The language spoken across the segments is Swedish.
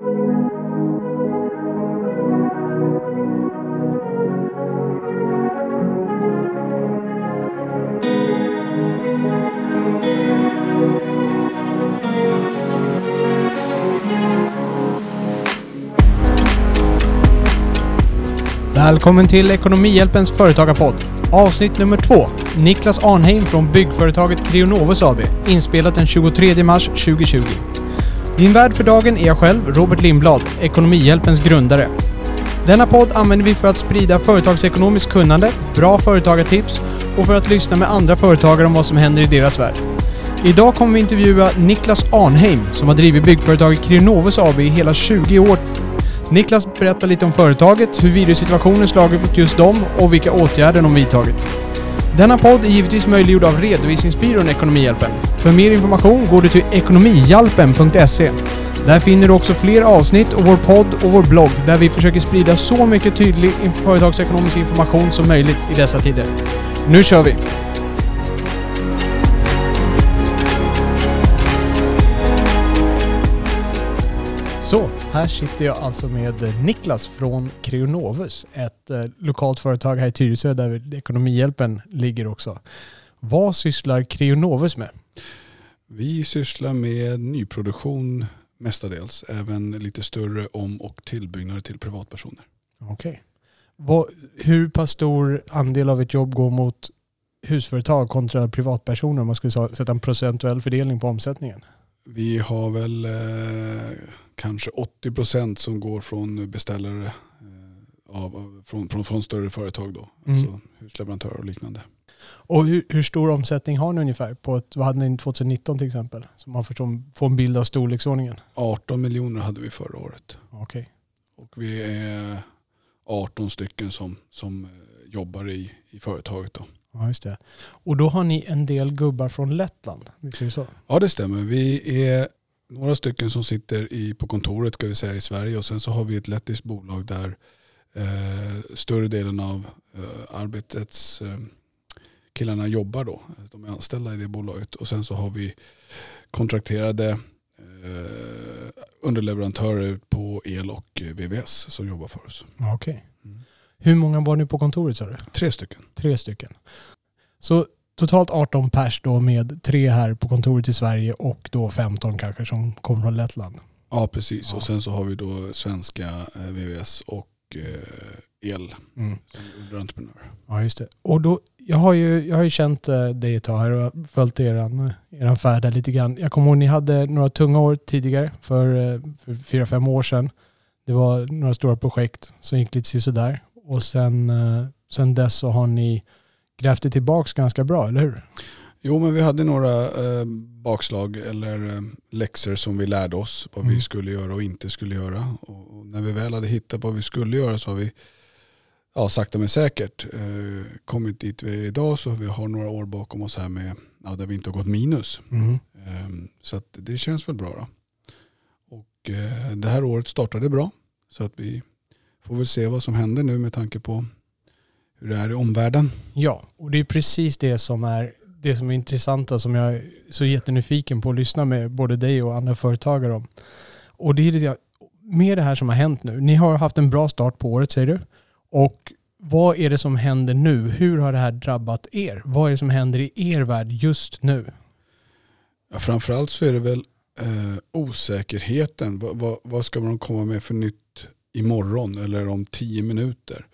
Välkommen till Ekonomihjälpens företagarpodd. Avsnitt nummer två. Niklas Arnheim från byggföretaget Creonovus AB. Inspelat den 23 mars 2020. Din värd för dagen är jag själv, Robert Lindblad, Ekonomihjälpens grundare. Denna podd använder vi för att sprida företagsekonomiskt kunnande, bra företagartips och för att lyssna med andra företagare om vad som händer i deras värld. Idag kommer vi intervjua Niklas Arnheim som har drivit byggföretaget Krinovus AB i hela 20 år Niklas berättar lite om företaget, hur virussituationen slagit mot just dem och vilka åtgärder de vidtagit. Denna podd är givetvis möjliggjord av redovisningsbyrån Ekonomihjälpen. För mer information går du till ekonomihjälpen.se. Där finner du också fler avsnitt och vår podd och vår blogg där vi försöker sprida så mycket tydlig företagsekonomisk information som möjligt i dessa tider. Nu kör vi! Så, här sitter jag alltså med Niklas från Creonovus, ett eh, lokalt företag här i Tyresö där Ekonomihjälpen ligger också. Vad sysslar Creonovus med? Vi sysslar med nyproduktion mestadels, även lite större om och tillbyggnader till privatpersoner. Okej. Okay. Hur pass stor andel av ett jobb går mot husföretag kontra privatpersoner om man skulle sätta en procentuell fördelning på omsättningen? Vi har väl eh, kanske 80 procent som går från beställare eh, av, från, från, från större företag då, mm. alltså husleverantörer och liknande. Och hur, hur, stor omsättning har ni ungefär? På ett, vad hade ni 2019 till exempel? Så man förstår, får en bild av storleksordningen. 18 miljoner hade vi förra året. Okay. Och vi är 18 stycken som, som eh, jobbar i, i företaget. Då. Ja, just det. Och då har ni en del gubbar från Lettland, visst är det så? Ja, det stämmer. Vi är några stycken som sitter i, på kontoret ska vi säga, i Sverige och sen så har vi ett lettiskt bolag där eh, större delen av eh, arbetets eh, killarna jobbar då. De är anställda i det bolaget och sen så har vi kontrakterade eh, underleverantörer på el och VVS som jobbar för oss. Okej. Okay. Mm. Hur många var ni på kontoret sa du? Tre stycken. Tre stycken. Så totalt 18 pers då med tre här på kontoret i Sverige och då 15 kanske som kommer från Lettland. Ja precis ja. och sen så har vi då svenska eh, VVS och eh, el mm. som underentreprenör. Ja just det. Och då, jag, har ju, jag har ju känt eh, dig ett tag här och följt er, er färd här lite grann. Jag kommer ihåg ni hade några tunga år tidigare för, för fyra, fem år sedan. Det var några stora projekt som gick lite sådär och sen, sen dess så har ni grävt det tillbaka ganska bra, eller hur? Jo, men vi hade några eh, bakslag eller eh, läxor som vi lärde oss vad mm. vi skulle göra och inte skulle göra. Och, och, när vi väl hade hittat vad vi skulle göra så har vi ja, sakta men säkert eh, kommit dit vi är idag så vi har några år bakom oss här med ja, där vi inte har gått minus. Mm. Eh, så det känns väl bra. Då. Och eh, det här året startade bra så att vi får väl se vad som händer nu med tanke på hur det är i omvärlden. Ja, och det är precis det som är det som är intressanta som jag är så jättenyfiken på att lyssna med både dig och andra företagare om. Och det är lite med det här som har hänt nu. Ni har haft en bra start på året säger du. Och vad är det som händer nu? Hur har det här drabbat er? Vad är det som händer i er värld just nu? Ja, framförallt så är det väl eh, osäkerheten. Va, va, vad ska man komma med för nytt imorgon eller om tio minuter?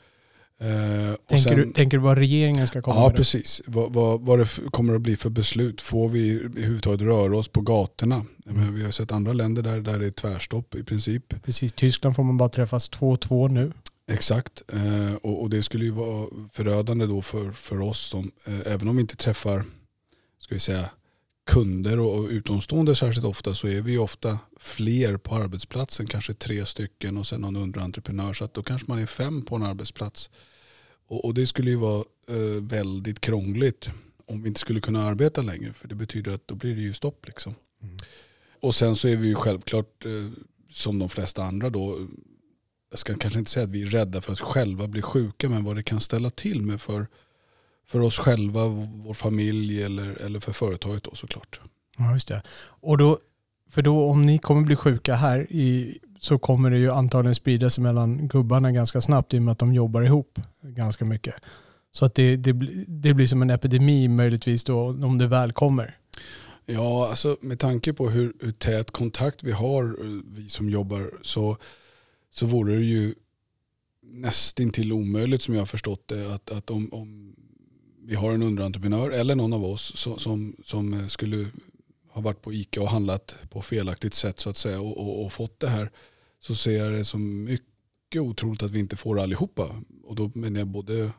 Eh, tänker, sen, du, tänker du vad regeringen ska komma ja, med? Ja, precis. Vad, vad, vad det kommer att bli för beslut. Får vi överhuvudtaget röra oss på gatorna? Mm. Vi har sett andra länder där, där det är tvärstopp i princip. Precis, Tyskland får man bara träffas två och två nu. Exakt, eh, och, och, det skulle ju vara förödande då för, för oss som, eh, även om vi inte träffar ska vi säga, kunder och, utomstående särskilt ofta så är vi ofta fler på arbetsplatsen, kanske tre stycken och sen någon underentreprenör. Så att då kanske man är fem på en arbetsplats. Och, och det skulle ju vara eh, väldigt krångligt om vi inte skulle kunna arbeta längre. För det betyder att då blir det ju stopp liksom. Mm. Och sen så är vi ju självklart eh, som de flesta andra då. Jag ska kanske inte säga att vi är rädda för att själva bli sjuka men vad det kan ställa till med för, för oss själva, vår familj eller, eller för företaget då såklart. Ja just det. Och då, för då om ni kommer bli sjuka här i så kommer det ju antagligen sprida sig mellan gubbarna ganska snabbt i och med att de jobbar ihop ganska mycket. Så att det, det, det blir som en epidemi möjligtvis då om det väl kommer. Ja, alltså med tanke på hur, hur tät kontakt vi har, eh, vi som jobbar, så, så vore det ju nästintill omöjligt som jag har förstått det att, att om, om vi har en underentreprenör eller någon av oss som, som, som skulle ha varit på ICA och handlat på felaktigt sätt så att säga och, och, och, fått det här så ser jag det som mycket otroligt att vi inte får allihopa. Och då menar jag både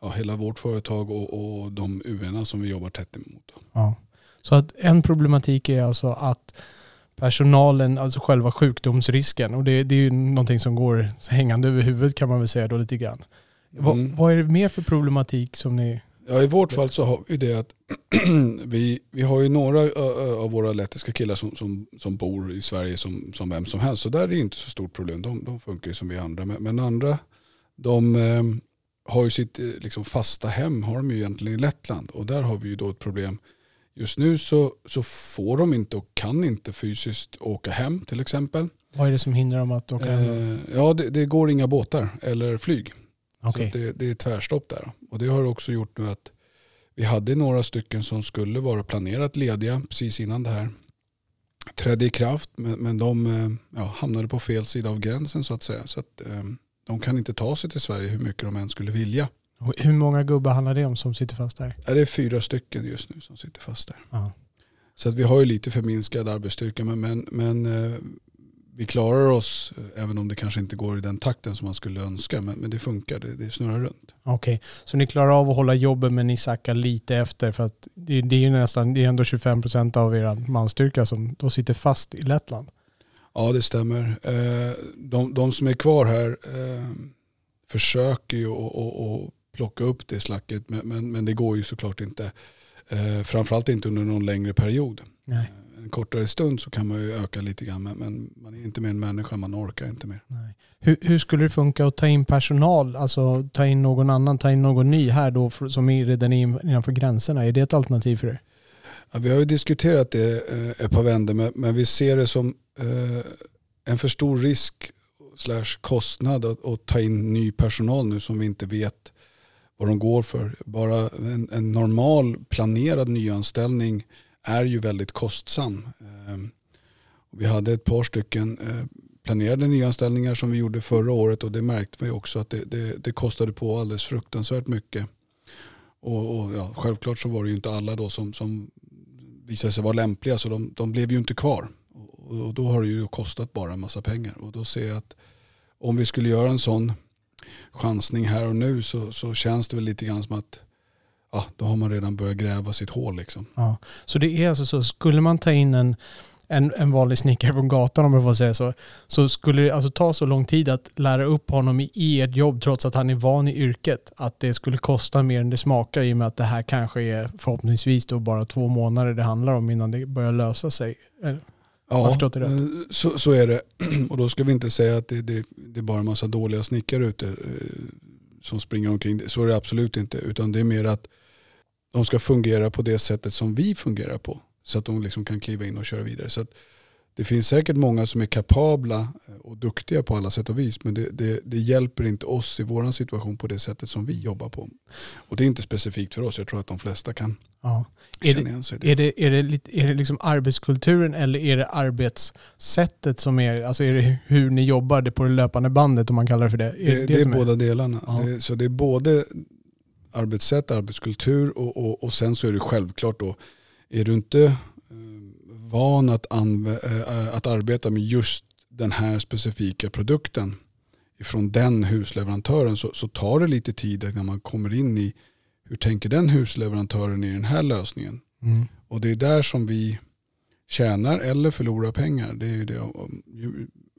ja, hela vårt företag och, och de UN som vi jobbar tätt emot. Ja. Så att en problematik är alltså att personalen, alltså själva sjukdomsrisken, och det, det är ju någonting som går hängande över huvudet kan man väl säga då lite grann. Mm. Vad, vad är det mer för problematik som ni Ja, i vårt fall så har vi det att vi, vi har ju några av våra lettiska killar som, som, som bor i Sverige som, som vem som helst. Så där är det inte så stort problem. De, de funkar ju som vi andra. Men, men andra, de eh, har ju sitt eh, liksom, fasta hem har de ju egentligen i Lettland. Och där har vi ju då ett problem. Just nu så, så får de inte och kan inte fysiskt åka hem till exempel. Vad är det som hindrar dem att åka hem? Eh, ja, det, det, går inga båtar eller flyg. Okay. Så det, det, är tvärstopp där. Och det har också gjort nu att vi hade några stycken som skulle vara planerat lediga precis innan det här trädde i kraft. Men, men de eh, ja, hamnade på fel sida av gränsen så att säga. Så att, eh, de kan inte ta sig till Sverige hur mycket de än skulle vilja. Och hur många gubbar handlar det om som sitter fast där? Det är fyra stycken just nu som sitter fast där. Aha. Så att vi har ju lite förminskad arbetsstyrka men, men, men eh, vi klarar oss eh, även om det kanske inte går i den takten som man skulle önska. Men, men det funkar, det, det snurrar runt. Okej, okay. så ni klarar av att hålla jobben men ni sackar lite efter för att det, det är ju nästan, det är ändå 25 procent av er manstyrka som då sitter fast i Lettland. Ja det stämmer. Eh, de, de som är kvar här eh, försöker ju att plocka upp det slacket men, men, men, det går ju såklart inte. Framförallt inte under någon längre period. Nej en kortare stund så kan man ju öka lite grann men man är inte mer en människa, man orkar inte mer. Nej. Hur, hur, skulle det funka att ta in personal, alltså ta in någon annan, ta in någon ny här då som är redan innanför gränserna? Är det ett alternativ för er? Ja, vi har ju diskuterat det eh, ett par vändor men, vi ser det som eh, en för stor risk slash kostnad att, att, ta in ny personal nu som vi inte vet vad de går för. Bara en, en normal planerad nyanställning är ju väldigt kostsam. Ehm, vi hade ett par stycken eh, planerade nyanställningar som vi gjorde förra året och det märkte vi också att det, det, det kostade på alldeles fruktansvärt mycket. Och, och ja, självklart så var det ju inte alla då som, som visade sig vara lämpliga så de, de blev ju inte kvar. Och, och, då har det ju kostat bara en massa pengar. Och då ser jag att om vi skulle göra en sån chansning här och nu så, så känns det väl lite grann som att ja, då har man redan börjat gräva sitt hål. Liksom. Ja. Så det är alltså så, skulle man ta in en, en, en vanlig snickare från gatan om jag får säga så, så skulle det alltså ta så lång tid att lära upp honom i ett jobb trots att han är van i yrket, att det skulle kosta mer än det smakar i och med att det här kanske är förhoppningsvis då bara två månader det handlar om innan det börjar lösa sig. Ja, det eh, så, så är det. Och då ska vi inte säga att det, det, det är bara en massa dåliga snickare ute eh, som springer omkring. Så är det absolut inte. Utan det är mer att de ska fungera på det sättet som vi fungerar på. Så att de liksom kan kliva in och köra vidare. Så det finns säkert många som är kapabla eh, och duktiga på alla sätt och vis. Men det, det, det hjälper inte oss i vår situation på det sättet som vi jobbar på. Och det är inte specifikt för oss. Jag tror att de flesta kan ja. är känna igen sig. Det, är, det, är, det, är det liksom arbetskulturen eller är det arbetssättet som är, alltså är det hur ni jobbar det på det löpande bandet om man kallar det för det? Är det, det, är båda delarna. Ja. så det är både arbetssätt, arbetskultur och, och, och sen så är det självklart då, är du inte van att, äh, att arbeta med just den här specifika produkten ifrån den husleverantören så, så tar det lite tid när man kommer in i hur tänker den husleverantören i den här lösningen. Mm. Och det är där som vi tjänar eller förlorar pengar. Det är det,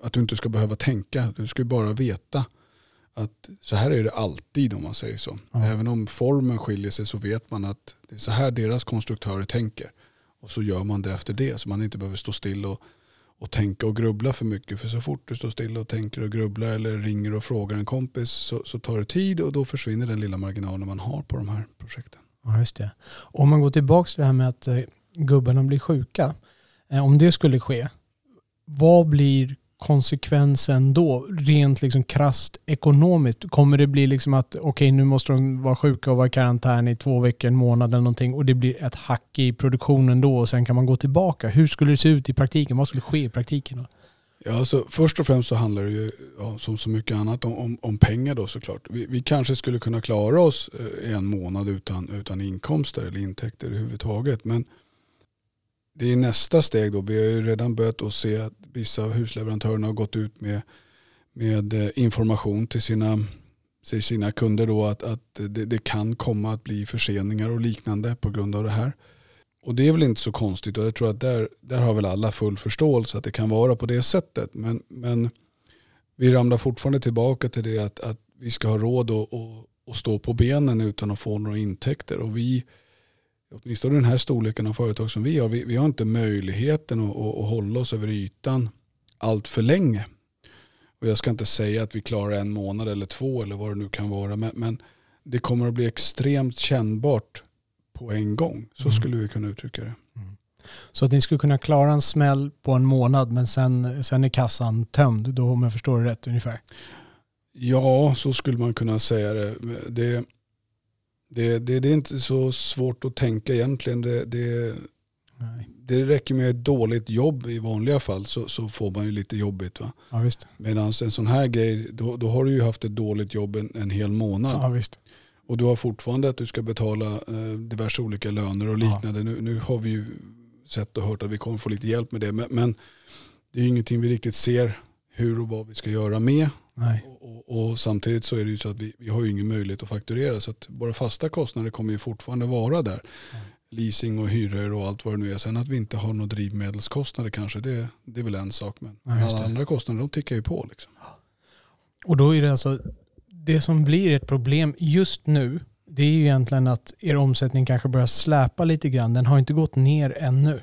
att du inte ska behöva tänka, du ska bara veta att så här är det alltid om man säger så. Ja. Även om formen skiljer sig så vet man att det är så här deras konstruktörer tänker. Och så gör man det efter det så man inte behöver stå still och, och tänka och grubbla för mycket. För så fort du står still och tänker och grubblar eller ringer och frågar en kompis så, så tar det tid och då försvinner den lilla marginalen man har på de här projekten. Ja, just det. Om man går tillbaka till det här med att eh, gubbarna blir sjuka. Eh, om det skulle ske, vad blir konsekvensen då? Rent liksom krasst ekonomiskt. Kommer det bli liksom att okej okay, nu måste de vara sjuka och vara i karantän i två veckor, en månad eller någonting och det blir ett hack i produktionen då och sen kan man gå tillbaka. Hur skulle det se ut i praktiken? Vad skulle ske i praktiken? Då? Ja, alltså, först och främst så handlar det ju ja, som så mycket annat om, om, om pengar då såklart. Vi, vi, kanske skulle kunna klara oss eh, en månad utan, utan inkomster eller intäkter överhuvudtaget. Men det är nästa steg då. Vi har ju redan börjat att se att vissa av husleverantörerna har gått ut med, med eh, information till sina, till sina kunder då att, att det, det, kan komma att bli förseningar och liknande på grund av det här. Och det är väl inte så konstigt och jag tror att där, där har väl alla full förståelse att det kan vara på det sättet. Men, men vi ramlar fortfarande tillbaka till det att, att vi ska ha råd att, att, att stå på benen utan att få några intäkter. Och vi, åtminstone den här storleken av företag som vi har, vi, vi har inte möjligheten att, att, att hålla oss över ytan allt för länge. Och jag ska inte säga att vi klarar en månad eller två eller vad det nu kan vara. Men, men det kommer att bli extremt kännbart på en gång. Så mm. skulle vi kunna uttrycka det. Mm. Så att ni skulle kunna klara en smäll på en månad men sen, sen är kassan tömd då om jag förstår det rätt ungefär? Ja, så skulle man kunna säga det. Det, det, det, det är inte så svårt att tänka egentligen. Det, det, det räcker med ett dåligt jobb i vanliga fall så, så får man ju lite jobbigt. Va? Ja, Medan en sån här grej, då, då har du ju haft ett dåligt jobb en, en hel månad. Ja, visst. Och du har fortfarande att du ska betala eh, diverse olika löner och liknande. Ja. Nu, nu har vi ju sett och hört att vi kommer få lite hjälp med det. Men, men det är ingenting vi riktigt ser hur och vad vi ska göra med. Och, och, och, samtidigt så är det ju så att vi, vi har ju ingen möjlighet att fakturera. Så att våra fasta kostnader kommer ju fortfarande vara där. Mm. Leasing och hyror och allt vad det nu är. Sen att vi inte har några drivmedelskostnader kanske, det, det är väl en sak. Men ja, alla andra kostnader de tickar ju på. Liksom. Och då är det alltså det som blir ett problem just nu, det är ju egentligen att er omsättning kanske börjar släpa lite grann. Den har inte gått ner ännu.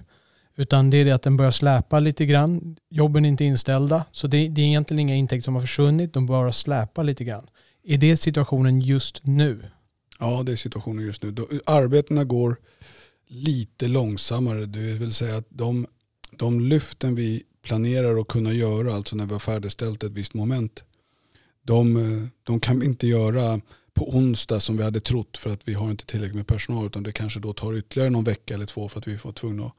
Utan det är det att den börjar släpa lite grann. Jobben är inte inställda. Så det, det är egentligen inga intäkter som har försvunnit. De bara släpar lite grann. Är det situationen just nu? Ja, det är situationen just nu. Arbetena går lite långsammare. Det vill säga att de, de lyften vi planerar att kunna göra, alltså när vi har färdigställt ett visst moment, de, de kan vi inte göra på onsdag som vi hade trott för att vi har inte tillräckligt med personal utan det kanske då tar ytterligare någon vecka eller två för att vi får tvungna att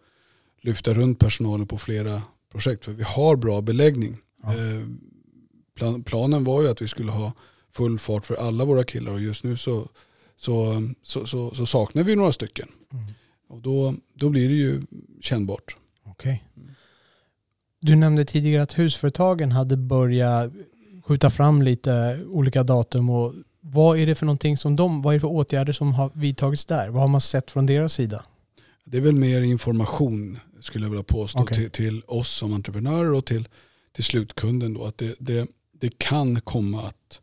lyfta runt personalen på flera projekt. För vi har bra beläggning. Ja. Eh, planen var ju att vi skulle ha full fart för alla våra killar och just nu så, så, så, så, så saknar vi några stycken. Mm. Och då, då blir det ju kännbart. Okay. Du nämnde tidigare att husföretagen hade börjat skjuta fram lite olika datum och vad är det för någonting som de, vad är det för åtgärder som har vidtagits där? Vad har man sett från deras sida? Det är väl mer information skulle jag vilja påstå okay. till, till, oss som entreprenörer och till, till slutkunden då att det, det, det kan komma att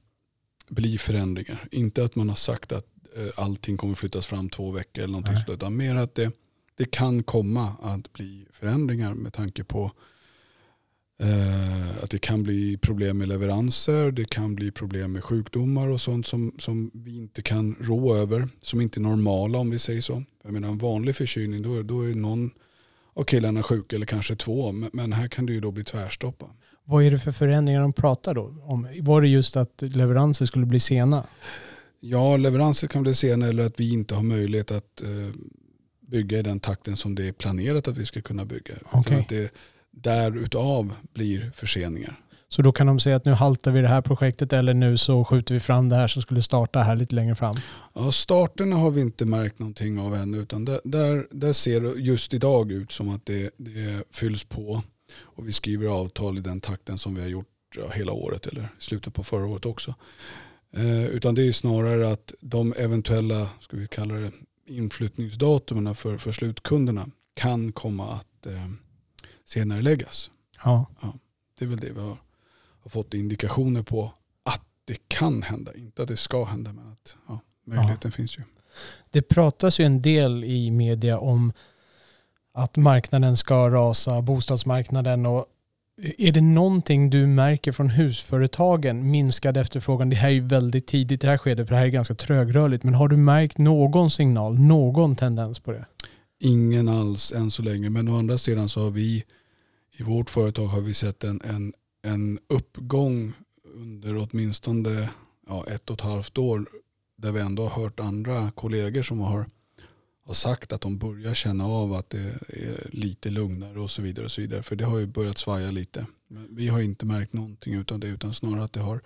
bli förändringar. Inte att man har sagt att eh, allting kommer flyttas fram två veckor eller någonting sådant utan mer att det, det kan komma att bli förändringar med tanke på att det kan bli problem med leveranser, det kan bli problem med sjukdomar och sånt som, som vi inte kan rå över, som inte är normala om vi säger så. Jag menar en vanlig förkylning, då, då är någon av killarna sjuk eller kanske två, men, men här kan det ju då bli tvärstoppa. Vad är det för förändringar de pratar då om? Var det just att leveranser skulle bli sena? Ja, leveranser kan bli sena eller att vi inte har möjlighet att eh, bygga i den takten som det är planerat att vi ska kunna bygga. Okay. Att det, därutav blir förseningar. Så då kan de säga att nu haltar vi det här projektet eller nu så skjuter vi fram det här som skulle starta här lite längre fram? Ja, starterna har vi inte märkt någonting av ännu utan där, där, där ser det just idag ut som att det, det fylls på och vi skriver avtal i den takten som vi har gjort ja, hela året eller slutet på förra året också. Eh, utan det är snarare att de eventuella, ska vi kalla det, inflyttningsdatumen för, för slutkunderna kan komma att eh, senare läggas. Ja. ja. Det är väl det vi har, har, fått indikationer på att det kan hända. Inte att det ska hända men att ja, möjligheten ja. finns ju. Det pratas ju en del i media om att marknaden ska rasa, bostadsmarknaden och är det någonting du märker från husföretagen, minskad efterfrågan? Det här är ju väldigt tidigt i det här skedet för det här är ganska trögrörligt. Men har du märkt någon signal, någon tendens på det? Ingen alls än så länge. Men å andra sidan så har vi i vårt företag har vi sett en, en en uppgång under åtminstone ja, ett och ett halvt år där vi ändå har hört andra kollegor som har, har sagt att de börjar känna av att det är lite lugnare och så vidare. och så vidare. För det har ju börjat svaja lite. Men vi har inte märkt någonting utan det utan snarare att det har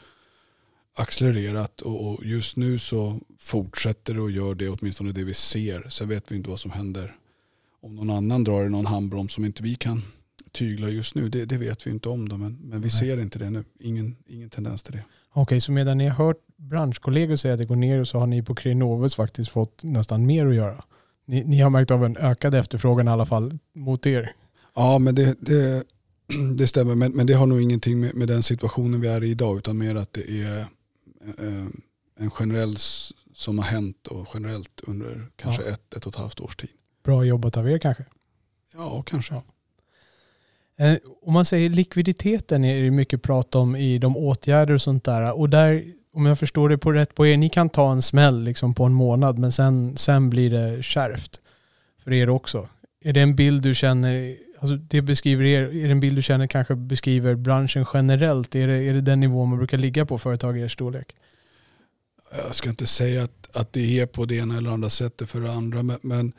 accelererat och, och just nu så fortsätter det och gör det åtminstone det vi ser. Sen vet vi inte vad som händer om någon annan drar i någon handbroms som inte vi kan tygla just nu. Det, det vet vi inte om. Då, men, men vi Nej. ser inte det nu. Ingen, ingen tendens till det. Okej, så medan ni har hört branschkollegor säga att det går ner så har ni på Creanovus faktiskt fått nästan mer att göra. Ni, ni har märkt av en ökad efterfrågan i alla fall mot er. Ja, men det, det, det stämmer. Men, men det har nog ingenting med, med den situationen vi är i idag utan mer att det är eh, en generell som har hänt och generellt under kanske ja. ett, ett och ett halvt års tid. Bra jobbat av er kanske? Ja, kanske. Ja. Eh, om man säger likviditeten är det mycket prat om i de åtgärder och sånt där. Och där, om jag förstår det på rätt på er, ni kan ta en smäll liksom på en månad men sen, sen blir det kärvt för er också. Är det en bild du känner, alltså det beskriver er, är det en bild du känner kanske beskriver branschen generellt? Är det, är det den nivå man brukar ligga på företag i er storlek? Jag ska inte säga att, att det är på det ena eller andra sättet för det andra men, men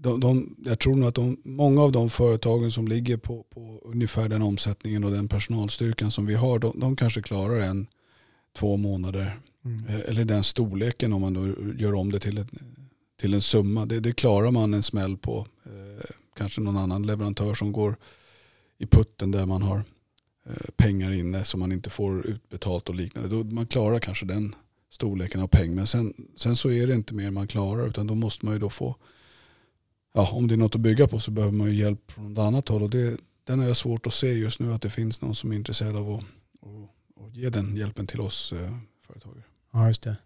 de, de, jag tror nog att de, många av de företagen som ligger på, på ungefär den omsättningen och den personalstyrkan som vi har, de, de kanske klarar en, två månader. Mm. Eh, eller den storleken om man då gör om det till, ett, till en summa. Det, det klarar man en smäll på. Eh, kanske någon annan leverantör som går i putten där man har eh, pengar inne som man inte får utbetalt och liknande. Då man klarar kanske den storleken av pengar. Men sen, sen så är det inte mer man klarar utan då måste man ju då få ja, om det är något att bygga på så behöver man ju hjälp från något annat håll. Och det, den har jag svårt att se just nu att det finns någon som är intresserad av att, att, att ge den hjälpen till oss eh, företagare. Ja, just det.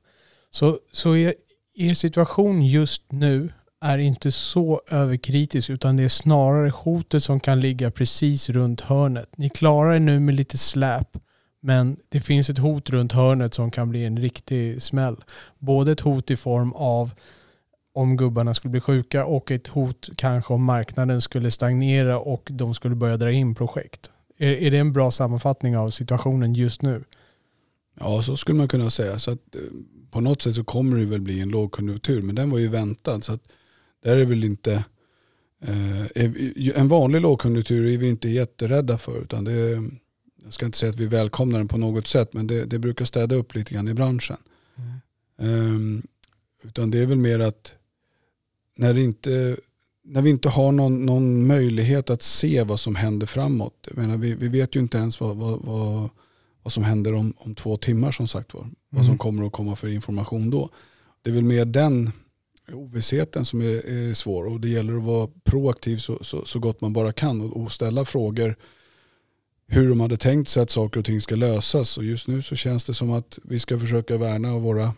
Så, så er, er situation just nu är inte så överkritisk utan det är snarare hotet som kan ligga precis runt hörnet. Ni klarar er nu med lite släp men det finns ett hot runt hörnet som kan bli en riktig smäll. Både ett hot i form av om gubbarna skulle bli sjuka och ett hot kanske om marknaden skulle stagnera och de skulle börja dra in projekt. Är, är det en bra sammanfattning av situationen just nu? Ja, så skulle man kunna säga. Så att, eh, på något sätt så kommer det väl bli en lågkonjunktur, men den var ju väntad. Så att, där är väl inte... Eh, en vanlig lågkonjunktur är vi inte jätterädda för. Utan det, jag ska inte säga att vi välkomnar den på något sätt, men det, det brukar städa upp lite grann i branschen. Mm. Eh, utan det är väl mer att när, inte, när vi inte har någon, någon möjlighet att se vad som händer framåt. Jag menar, vi, vi vet ju inte ens vad, vad, vad, vad som händer om, om två timmar som sagt var. Mm. Vad som mm. kommer att komma för information då. Det är väl mer den ovissheten som är, är svår och det gäller att vara proaktiv så, så, så gott man bara kan och, och, ställa frågor hur de hade tänkt sig att saker och ting ska lösas och just nu så känns det som att vi ska försöka värna våra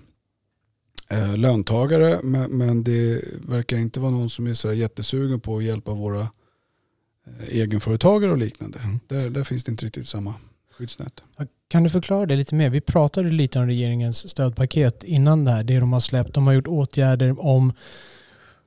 eh, löntagare men, men, det verkar inte vara någon som är så jättesugen på att hjälpa våra eh, egenföretagare och liknande. Mm. Där, där finns det inte riktigt samma skyddsnät. Kan du förklara det lite mer? Vi pratade lite om regeringens stödpaket innan det här, det de har släppt. De har gjort åtgärder om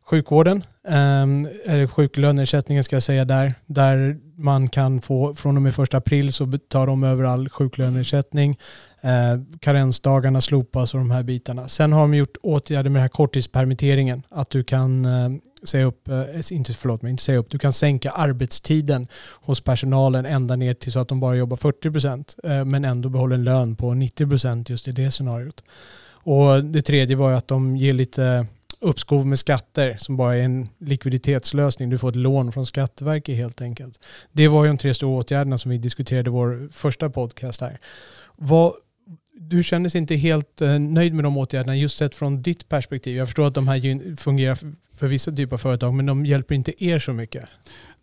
sjukvården, ehm, eller sjuklöneersättningen ska jag säga där, där man kan få från och med första april så tar de över all sjuklöneersättning. Eh, karensdagarna slopas och de här bitarna. Sen har de gjort åtgärder med den här korttidspermitteringen. Att du kan eh, säga upp, eh, inte, förlåt mig, inte säga upp, du kan sänka arbetstiden hos personalen ända ner till så att de bara jobbar 40% eh, men ändå behåller en lön på 90% just i det scenariot. Och det tredje var ju att de ger lite uppskov med skatter som bara är en likviditetslösning. Du får ett lån från Skatteverket helt enkelt. Det var ju de tre stora åtgärderna som vi diskuterade i vår första podcast här. Vad, du kändes inte helt eh, nöjd med de åtgärderna just sett från ditt perspektiv. Jag förstår att de här fungerar för vissa typer av företag men de hjälper inte er så mycket.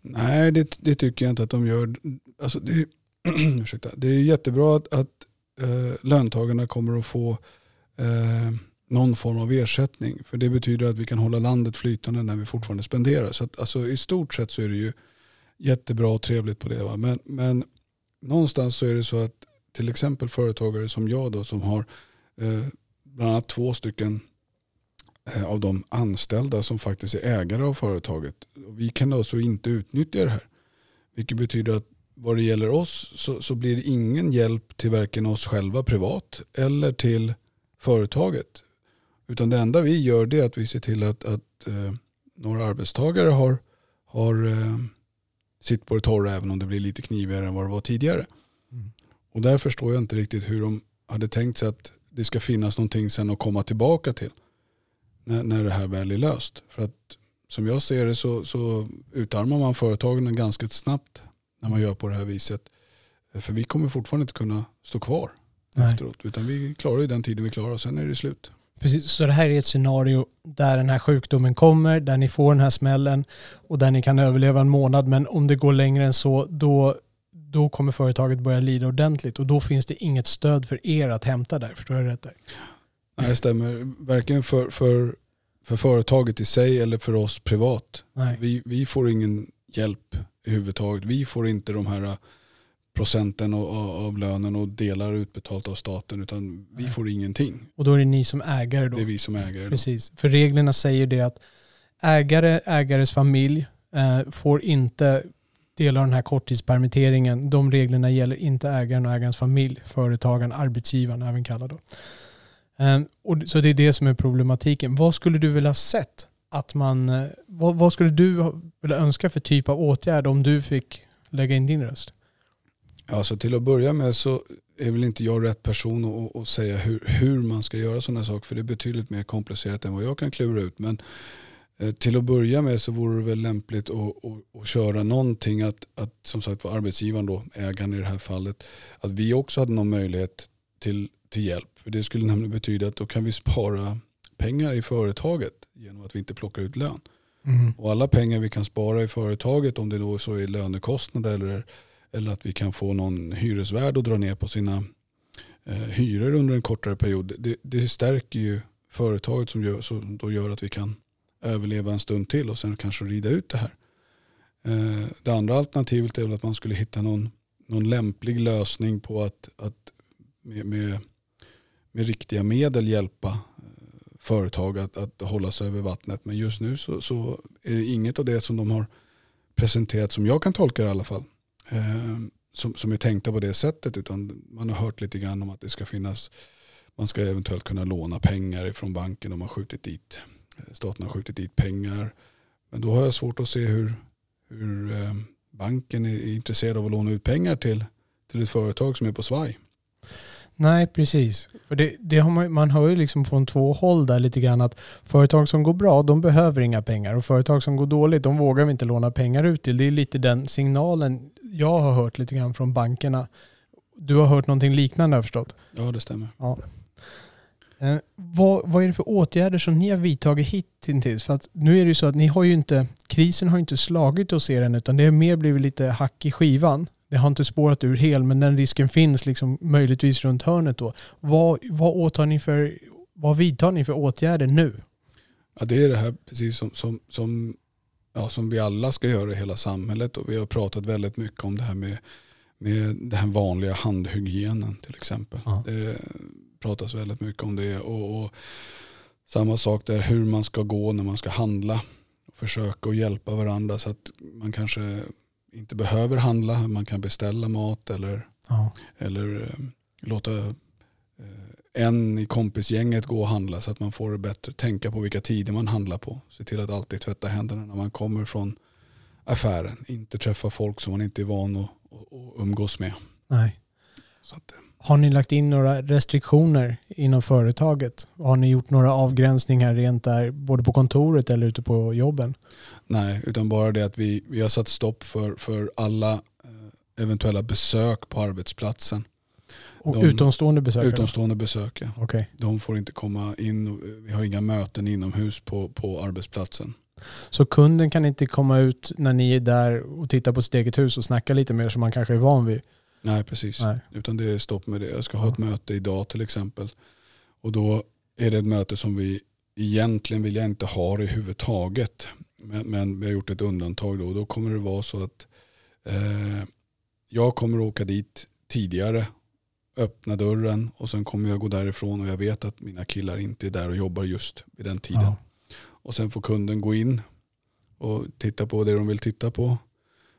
Nej, det, det tycker jag inte att de gör. Alltså det, ursäkta, det är jättebra att, att äh, löntagarna kommer att få äh, någon form av ersättning. För det betyder att vi kan hålla landet flytande när vi fortfarande spenderar. Så att, alltså, i stort sett så är det ju jättebra och trevligt på det. Va? Men, men någonstans så är det så att till exempel företagare som jag då som har eh, bland annat två stycken eh, av de anställda som faktiskt är ägare av företaget. Vi kan alltså inte utnyttja det här. Vilket betyder att vad det gäller oss så, så blir det ingen hjälp till varken oss själva privat eller till företaget. Utan det enda vi gör det är att vi ser till att, att eh, några arbetstagare har, har eh, sitt på det torra även om det blir lite knivigare än vad det var tidigare. Mm. Och där förstår jag inte riktigt hur de hade tänkt sig att det ska finnas någonting sen att komma tillbaka till när, när det här väl är löst. För att som jag ser det så, så utarmar man företagen ganska snabbt när man gör på det här viset. För vi kommer fortfarande inte kunna stå kvar Nej. efteråt. Utan vi klarar ju den tiden vi klarar och sen är det slut. Precis, så det här är ett scenario där den här sjukdomen kommer, där ni får den här smällen och där ni kan överleva en månad. Men om det går längre än så, då, då kommer företaget börja lida ordentligt och då finns det inget stöd för er att hämta där. Förstår jag rätt där? Nej, det stämmer. Varken för, för, för företaget i sig eller för oss privat. Vi, vi får ingen hjälp överhuvudtaget. Vi får inte de här procenten av lönen och delar utbetalt av staten utan vi får ingenting. Och då är det ni som ägare då? Det är vi som ägare. Precis, för reglerna säger det att ägare, ägares familj eh, får inte dela av den här korttidspermitteringen. De reglerna gäller inte ägaren och ägarens familj, företagaren, arbetsgivaren även kallad då. Eh, och, så det är det som är problematiken. Vad skulle du vilja sett? Att man, eh, vad, vad skulle du vilja önska för typ av åtgärd om du fick lägga in din röst? Alltså till att börja med så är väl inte jag rätt person att, att säga hur, hur man ska göra sådana saker. För det är betydligt mer komplicerat än vad jag kan klura ut. Men eh, till att börja med så vore det väl lämpligt att, att, att köra någonting att, att som sagt var arbetsgivaren då, ägaren i det här fallet, att vi också hade någon möjlighet till, till hjälp. För det skulle nämligen betyda att då kan vi spara pengar i företaget genom att vi inte plockar ut lön. Mm. Och alla pengar vi kan spara i företaget, om det då så är lönekostnader eller eller att vi kan få någon hyresvärd att dra ner på sina eh, hyror under en kortare period. Det, det stärker ju företaget som, gör, som då gör att vi kan överleva en stund till och sen kanske rida ut det här. Eh, det andra alternativet är väl att man skulle hitta någon, någon lämplig lösning på att, att med, med, med riktiga medel hjälpa eh, företag att, att hålla sig över vattnet. Men just nu så, så är det inget av det som de har presenterat som jag kan tolka det i alla fall eh, som, som är tänkta på det sättet utan man har hört lite grann om att det ska finnas man ska eventuellt kunna låna pengar från banken om man skjutit dit eh, staten har skjutit dit pengar. Men då har jag svårt att se hur, hur eh, banken är intresserad av att låna ut pengar till, till ett företag som är på svaj. Nej, precis. För det, det har man, man hör ju liksom från två håll där lite grann att företag som går bra, de behöver inga pengar och företag som går dåligt, de vågar vi inte låna pengar ut till. Det är lite den signalen jag har hört lite grann från bankerna. Du har hört någonting liknande har jag förstått? Ja, det stämmer. Ja. Eh, vad, vad är det för åtgärder som ni har vidtagit hittills? För att nu är det ju så att ni har ju inte, krisen har ju inte slagit hos er än utan det har mer blivit lite hack i skivan. Det har inte spårat ur helt men den risken finns liksom möjligtvis runt hörnet då. Vad, vad, åtar ni för, vad vidtar ni för åtgärder nu? Ja, det är det här precis som, som, som ja, som vi alla ska göra i hela samhället. Och vi har pratat väldigt mycket om det här med, med den vanliga handhygienen till exempel. Ja. Det pratas väldigt mycket om det. Och, och, samma sak där hur man ska gå när man ska handla. Och försöka att hjälpa varandra så att man kanske inte behöver handla. Man kan beställa mat eller, ja. eller eh, låta en i kompisgänget gå och handla så att man får det bättre. Tänka på vilka tider man handlar på. Se till att alltid tvätta händerna när man kommer från affären. Inte träffa folk som man inte är van att, att umgås med. Nej. Att, eh. har ni lagt in några restriktioner inom företaget? Har ni gjort några avgränsningar rent där, både på kontoret eller ute på jobben? Nej, utan bara det att vi, vi har satt stopp för, för alla eh, eventuella besök på arbetsplatsen. Och de, utomstående besökare? Utomstående besök, ja. Okay. De får inte komma in. Vi har inga möten inomhus på, på arbetsplatsen. Så kunden kan inte komma ut när ni är där och tittar på sitt eget hus och snacka lite mer som man kanske är van vid? Nej, precis. Nej. Utan det är stopp med det. Jag ska ha ett möte idag till exempel. Och då är det ett möte som vi egentligen vill jag inte ha det överhuvudtaget. Men, men vi har gjort ett undantag då. Då kommer det vara så att eh, jag kommer åka dit tidigare öppna dörren och sen kommer jag gå därifrån och jag vet att mina killar inte är där och jobbar just vid den tiden. Ja. Och sen får kunden gå in och titta på det de vill titta på.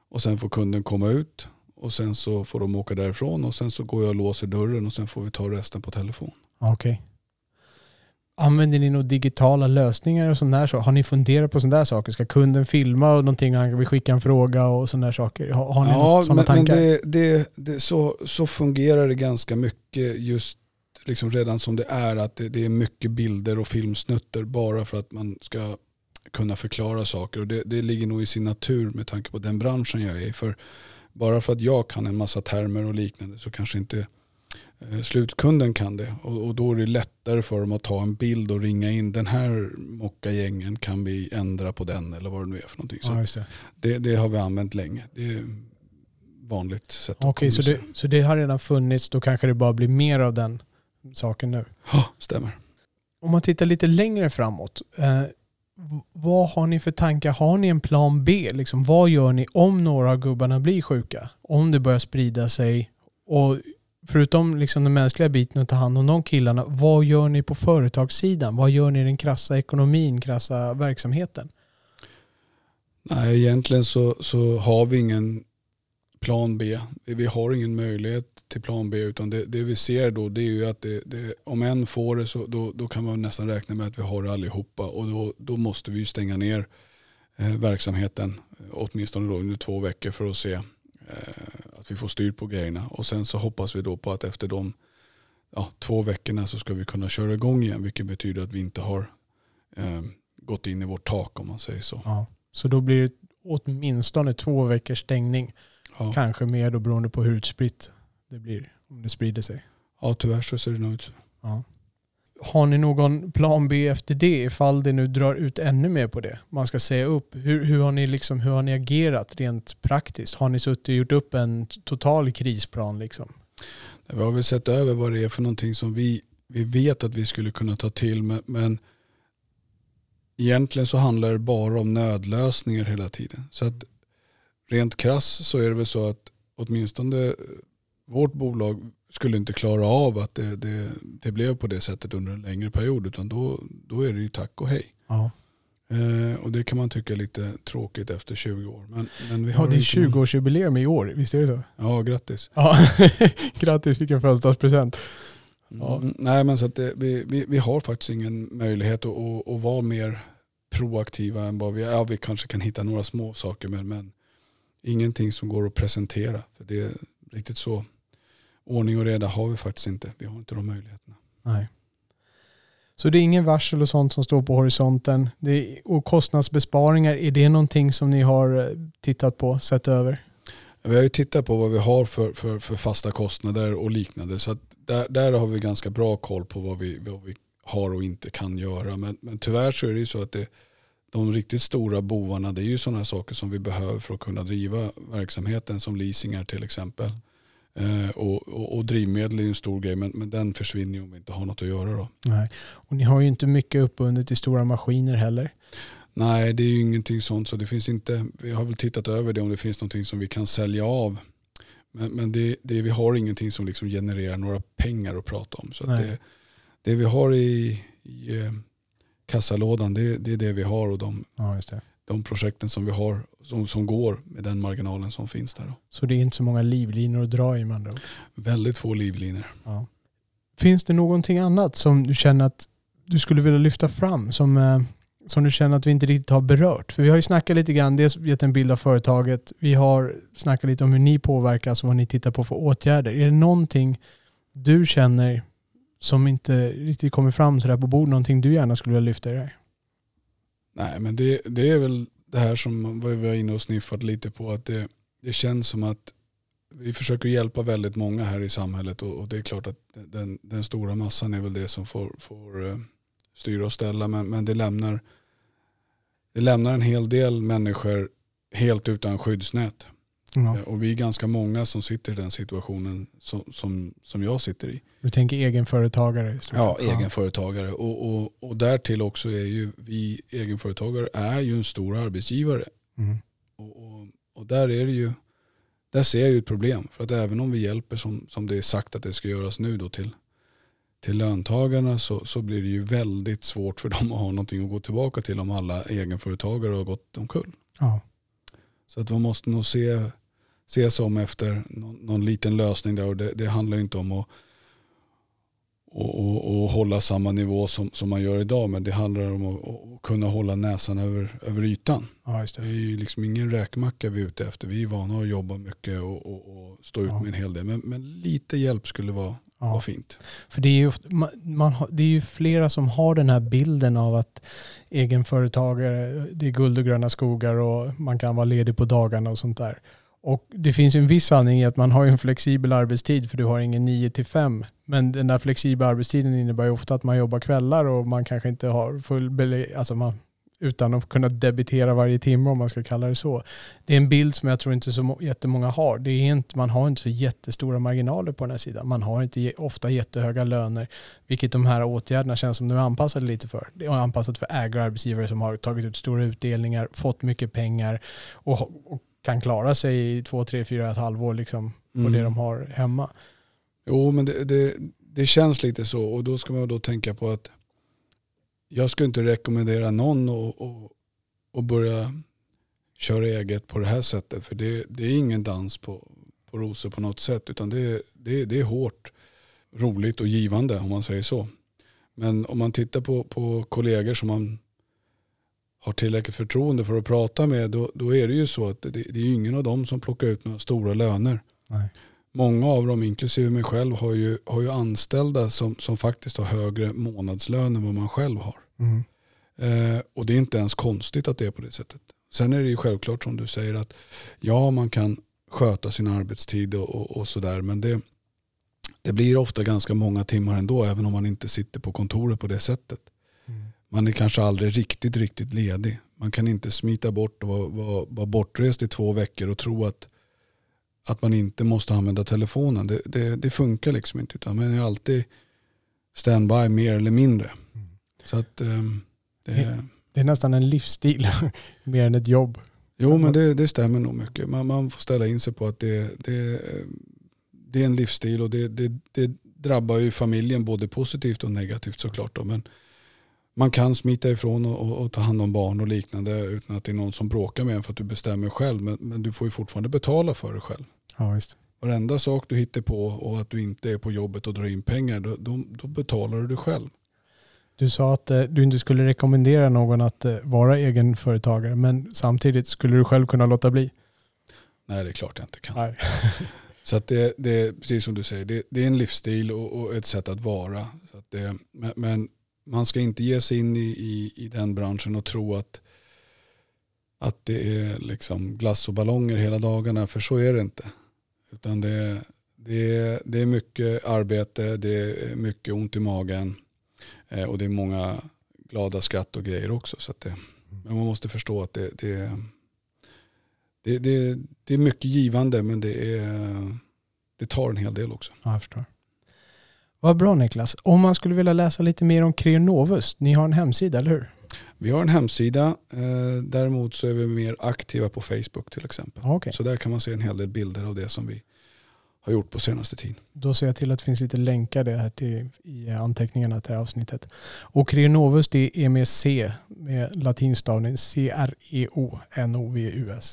Och sen får kunden komma ut och sen så får de åka därifrån och sen så går jag och låser dörren och sen får vi ta resten på telefon. Okej. Använder ni några digitala lösningar och sånt? Så? Har ni funderat på sådana där saker? Ska kunden filma och någonting? Han vill skicka en fråga och sådana där saker. Har, har ni Ja, sådana men, men tankar? det, det, det, så, så fungerar det ganska mycket just liksom redan som det är. Att det, det är mycket bilder och filmsnutter bara för att man ska kunna förklara saker. Och det, det ligger nog i sin natur med tanke på den branschen jag är i. För bara för att jag kan en massa termer och liknande så kanske inte slutkunden kan det. Och, och då är det lättare för dem att ta en bild och ringa in den här mockagängen kan vi ändra på den eller vad det nu är för någonting. Ja, det. det, det har vi använt länge. Det är vanligt sätt att Okej, så det, så det har redan funnits. Då kanske det bara blir mer av den saken nu. Ja, stämmer. Om man tittar lite längre framåt. Eh, vad har ni för tankar? Har ni en plan B? Liksom, vad gör ni om några av gubbarna blir sjuka? Om det börjar sprida sig? Och förutom liksom den mänskliga biten att ta hand om de killarna, vad gör ni på företagssidan? Vad gör ni i den krassa ekonomin, krassa verksamheten? Nej, egentligen så, så har vi ingen plan B. Vi har ingen möjlighet till plan B utan det, det vi ser då det är ju att det, det, om en får det så då, då kan man nästan räkna med att vi har det allihopa och då, då måste vi ju stänga ner eh, verksamheten åtminstone då under två veckor för att se att vi får styr på grejerna och sen så hoppas vi då på att efter de ja, två veckorna så ska vi kunna köra igång igen vilket betyder att vi inte har eh, gått in i vårt tak om man säger så. Ja. Så då blir det åtminstone två veckors stängning. Ja, Kanske mer då beroende på hur utspritt det blir. Om det sprider sig. ja tyvärr så ser det nog ut så. Ja. Har ni någon plan B efter det ifall det nu drar ut ännu mer på det? Man ska säga upp. Hur, hur, har, ni liksom, hur har ni agerat rent praktiskt? Har ni suttit och gjort upp en total krisplan? Liksom? Vi har väl sett över vad det är för någonting som vi, vi vet att vi skulle kunna ta till men, men egentligen så handlar det bara om nödlösningar hela tiden. Så att rent krass så är det väl så att åtminstone vårt bolag skulle inte klara av att det, det, det blev på det sättet under en längre period utan då, då är det ju tack och hej. Ja. Eh, och det kan man tycka är lite tråkigt efter 20 år. Men, men vi ja, har det är inte någon- 20-årsjubileum i år, visst är det så? Ja, grattis. Ja, grattis vilken födelsedagspresent. Ja. Mm, nej men så att det, vi, vi, vi har faktiskt ingen möjlighet att, att, att vara mer proaktiva än vad vi är. Ja, vi kanske kan hitta några små saker men, men ingenting som går att presentera. För det är riktigt så ordning och reda har vi faktiskt inte. Vi har inte de möjligheterna. Nej. Så det är ingen varsel och sånt som står på horisonten. Är, och kostnadsbesparingar, är det någonting som ni har eh, tittat på, sett över? Vi har ju tittat på vad vi har för, för, för fasta kostnader och liknande. Så där, där har vi ganska bra koll på vad vi, vad vi har och inte kan göra. Men, men tyvärr så är det ju så att det, de riktigt stora bovarna det är ju sådana saker som vi behöver för att kunna driva verksamheten som leasingar till exempel. Eh, och, och, och drivmedel är en stor grej men, men den försvinner om vi inte har något att göra då. Nej. Och ni har ju inte mycket uppbundet i stora maskiner heller. Nej det är ju ingenting sånt så det finns inte, vi har väl tittat över det om det finns någonting som vi kan sälja av. Men, men det, det, vi har ingenting som liksom genererar några pengar att prata om. Så det, det vi har i, i eh, kassalådan det, det är det vi har och de, Ja, just det. De projekten som vi har som, som går med den marginalen som finns där. Så det är inte så många livlinor att dra i med andra ord. Väldigt få livlinor. Ja. Finns det någonting annat som du känner att du skulle vilja lyfta fram som, eh, som du känner att vi inte riktigt har berört? För vi har ju snackat lite grann, dels gett en bild av företaget. Vi har snackat lite om hur ni påverkas och vad ni tittar på för åtgärder. Är det någonting du känner som inte riktigt kommer fram sådär på bord? Någonting du gärna skulle vilja lyfta i det här? Nej men det, det är väl det här som vi var inne och sniffat lite på. att det, det känns som att vi försöker hjälpa väldigt många här i samhället och, och det är klart att den, den stora massan är väl det som får, får eh, styra och ställa. Men, men det, lämnar, det lämnar en hel del människor helt utan skyddsnät. Ja. Eh, Och vi är ganska många som sitter i den situationen som, som, som jag sitter i. Du tänker egenföretagare? Ja, sett. egenföretagare. Och, och, och därtill också är ju vi egenföretagare är ju en stor arbetsgivare. Mm. Och, och, och där är det ju, där ser jag ju ett problem. För att även om vi hjälper som, som det är sagt att det ska göras nu då till, till löntagarna så, så blir det ju väldigt svårt för dem att ha någonting att gå tillbaka till om alla egenföretagare har gått omkull. Ja. Så att man måste nog se, se sig om efter någon, någon liten lösning där. Och det, det handlar inte om att och, och, och, hålla samma nivå som, som man gör idag. Men det handlar om att, att kunna hålla näsan över, över ytan. Ja, det. det. är ju liksom ingen räkmacka vi är ute efter. Vi är vana att jobba mycket och, och stå ut ja. med en hel del. Men, men lite hjälp skulle vara, ja. vara fint. För det är, ju, man, man, det är ju flera som har den här bilden av att egenföretagare, det är guld och gröna skogar och man kan vara ledig på dagarna och sånt där. Och det finns en viss sanning i att man har en flexibel arbetstid för du har ingen 9 till 5. Men den där flexibla arbetstiden innebär ju ofta att man jobbar kvällar och man kanske inte har full alltså man, utan att kunna debitera varje timme om man ska kalla det så. Det är en bild som jag tror inte så jättemånga har. Det är inte, man har inte så jättestora marginaler på den här sidan. Man har inte ofta jättehöga löner, vilket de här åtgärderna känns som de är anpassade lite för. Det är anpassat för ägare och arbetsgivare som har tagit ut stora utdelningar, fått mycket pengar och, och kan klara sig i två, tre, fyra, ett halvår liksom på mm. det de har hemma. Jo, men det, det, det, känns lite så och då ska man då tänka på att jag skulle inte rekommendera någon att, att, att börja köra eget på det här sättet. För det, det är ingen dans på, på rosor på något sätt utan det, det, det är hårt, roligt och givande om man säger så. Men om man tittar på, på kollegor som man har tillräckligt förtroende för att prata med, då, då är det ju så att det, det är ingen av dem som plockar ut några stora löner. Nej. Många av dem, inklusive mig själv, har ju, har ju anställda som, som faktiskt har högre månadslön än vad man själv har. Mm. Eh, och det är inte ens konstigt att det är på det sättet. Sen är det ju självklart som du säger att ja, man kan sköta sin arbetstid och, och, och sådär, men det, det blir ofta ganska många timmar ändå, även om man inte sitter på kontoret på det sättet. Man är kanske aldrig riktigt, riktigt ledig. Man kan inte smita bort och vara, vara, vara bortrest i två veckor och tro att, att man inte måste använda telefonen. Det, det, det funkar liksom inte. Utan man är alltid standby mer eller mindre. Mm. Så att um, det, det är nästan en livsstil mer än ett jobb. Jo men det, det stämmer nog mycket. Man, man får ställa in sig på att det, det, det är en livsstil och det, det, det drabbar ju familjen både positivt och negativt såklart. Då. Men man kan smita ifrån och, och, och, ta hand om barn och liknande utan att det är någon som bråkar med en för att du bestämmer själv. Men, men du får ju fortfarande betala för det själv. Ja, visst. Varenda sak du hittar på och att du inte är på jobbet och drar in pengar, då, då, då betalar du själv. Du sa att eh, du inte skulle rekommendera någon att eh, vara egenföretagare, men samtidigt skulle du själv kunna låta bli? Nej, det är klart jag inte kan. Så att det, det är precis som du säger, det, det är en livsstil och, och, ett sätt att vara. Så att det, men, men man ska inte ge sig in i, i, i den branschen och tro att, att det är liksom glass och ballonger hela dagarna, för så är det inte. Utan det, det, är, det är mycket arbete, det är mycket ont i magen eh, och det är många glada skratt och grejer också. Så det, men man måste förstå att det, det, det, det, det är mycket givande men det, är, det tar en hel del också. Ja, jag förstår. Vad bra Niklas. Om man skulle vilja läsa lite mer om Creonovus, ni har en hemsida, eller hur? Vi har en hemsida, eh, däremot så är vi mer aktiva på Facebook till exempel. Okay. Så där kan man se en hel del bilder av det som vi har gjort på senaste tiden. Då ser jag till att det finns lite länkar det här till, i anteckningarna till det här avsnittet. Och Creonovus det är med C, med latinstavning C-R-E-O-N-O-V-U-S.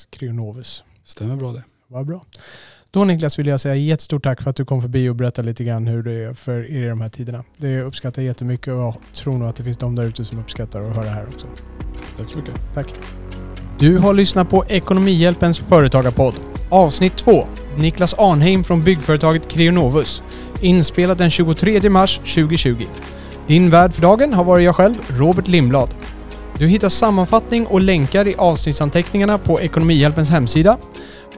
Creonovus. Stämmer bra det. Vad bra. Då Niklas vill jag säga jättestort tack för att du kom förbi och berättade lite grann hur det är för er i de här tiderna. Det uppskattar jag jättemycket och jag tror nog att det finns de där ute som uppskattar att höra det här också. Tack så mycket. Tack. Du har lyssnat på Ekonomihjälpens företagarpodd. Avsnitt 2. Niklas Arnheim från byggföretaget Creonovus. Inspelat den 23 mars 2020. Din värd för dagen har varit jag själv, Robert Lindblad. Du hittar sammanfattning och länkar i avsnittsanteckningarna på Ekonomihjälpens hemsida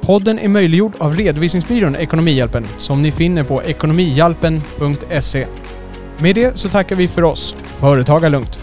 Podden är möjliggjord av redovisningsbyrån Ekonomihjälpen som ni finner på ekonomihjälpen.se. Med det så tackar vi för oss. Företaga lugnt!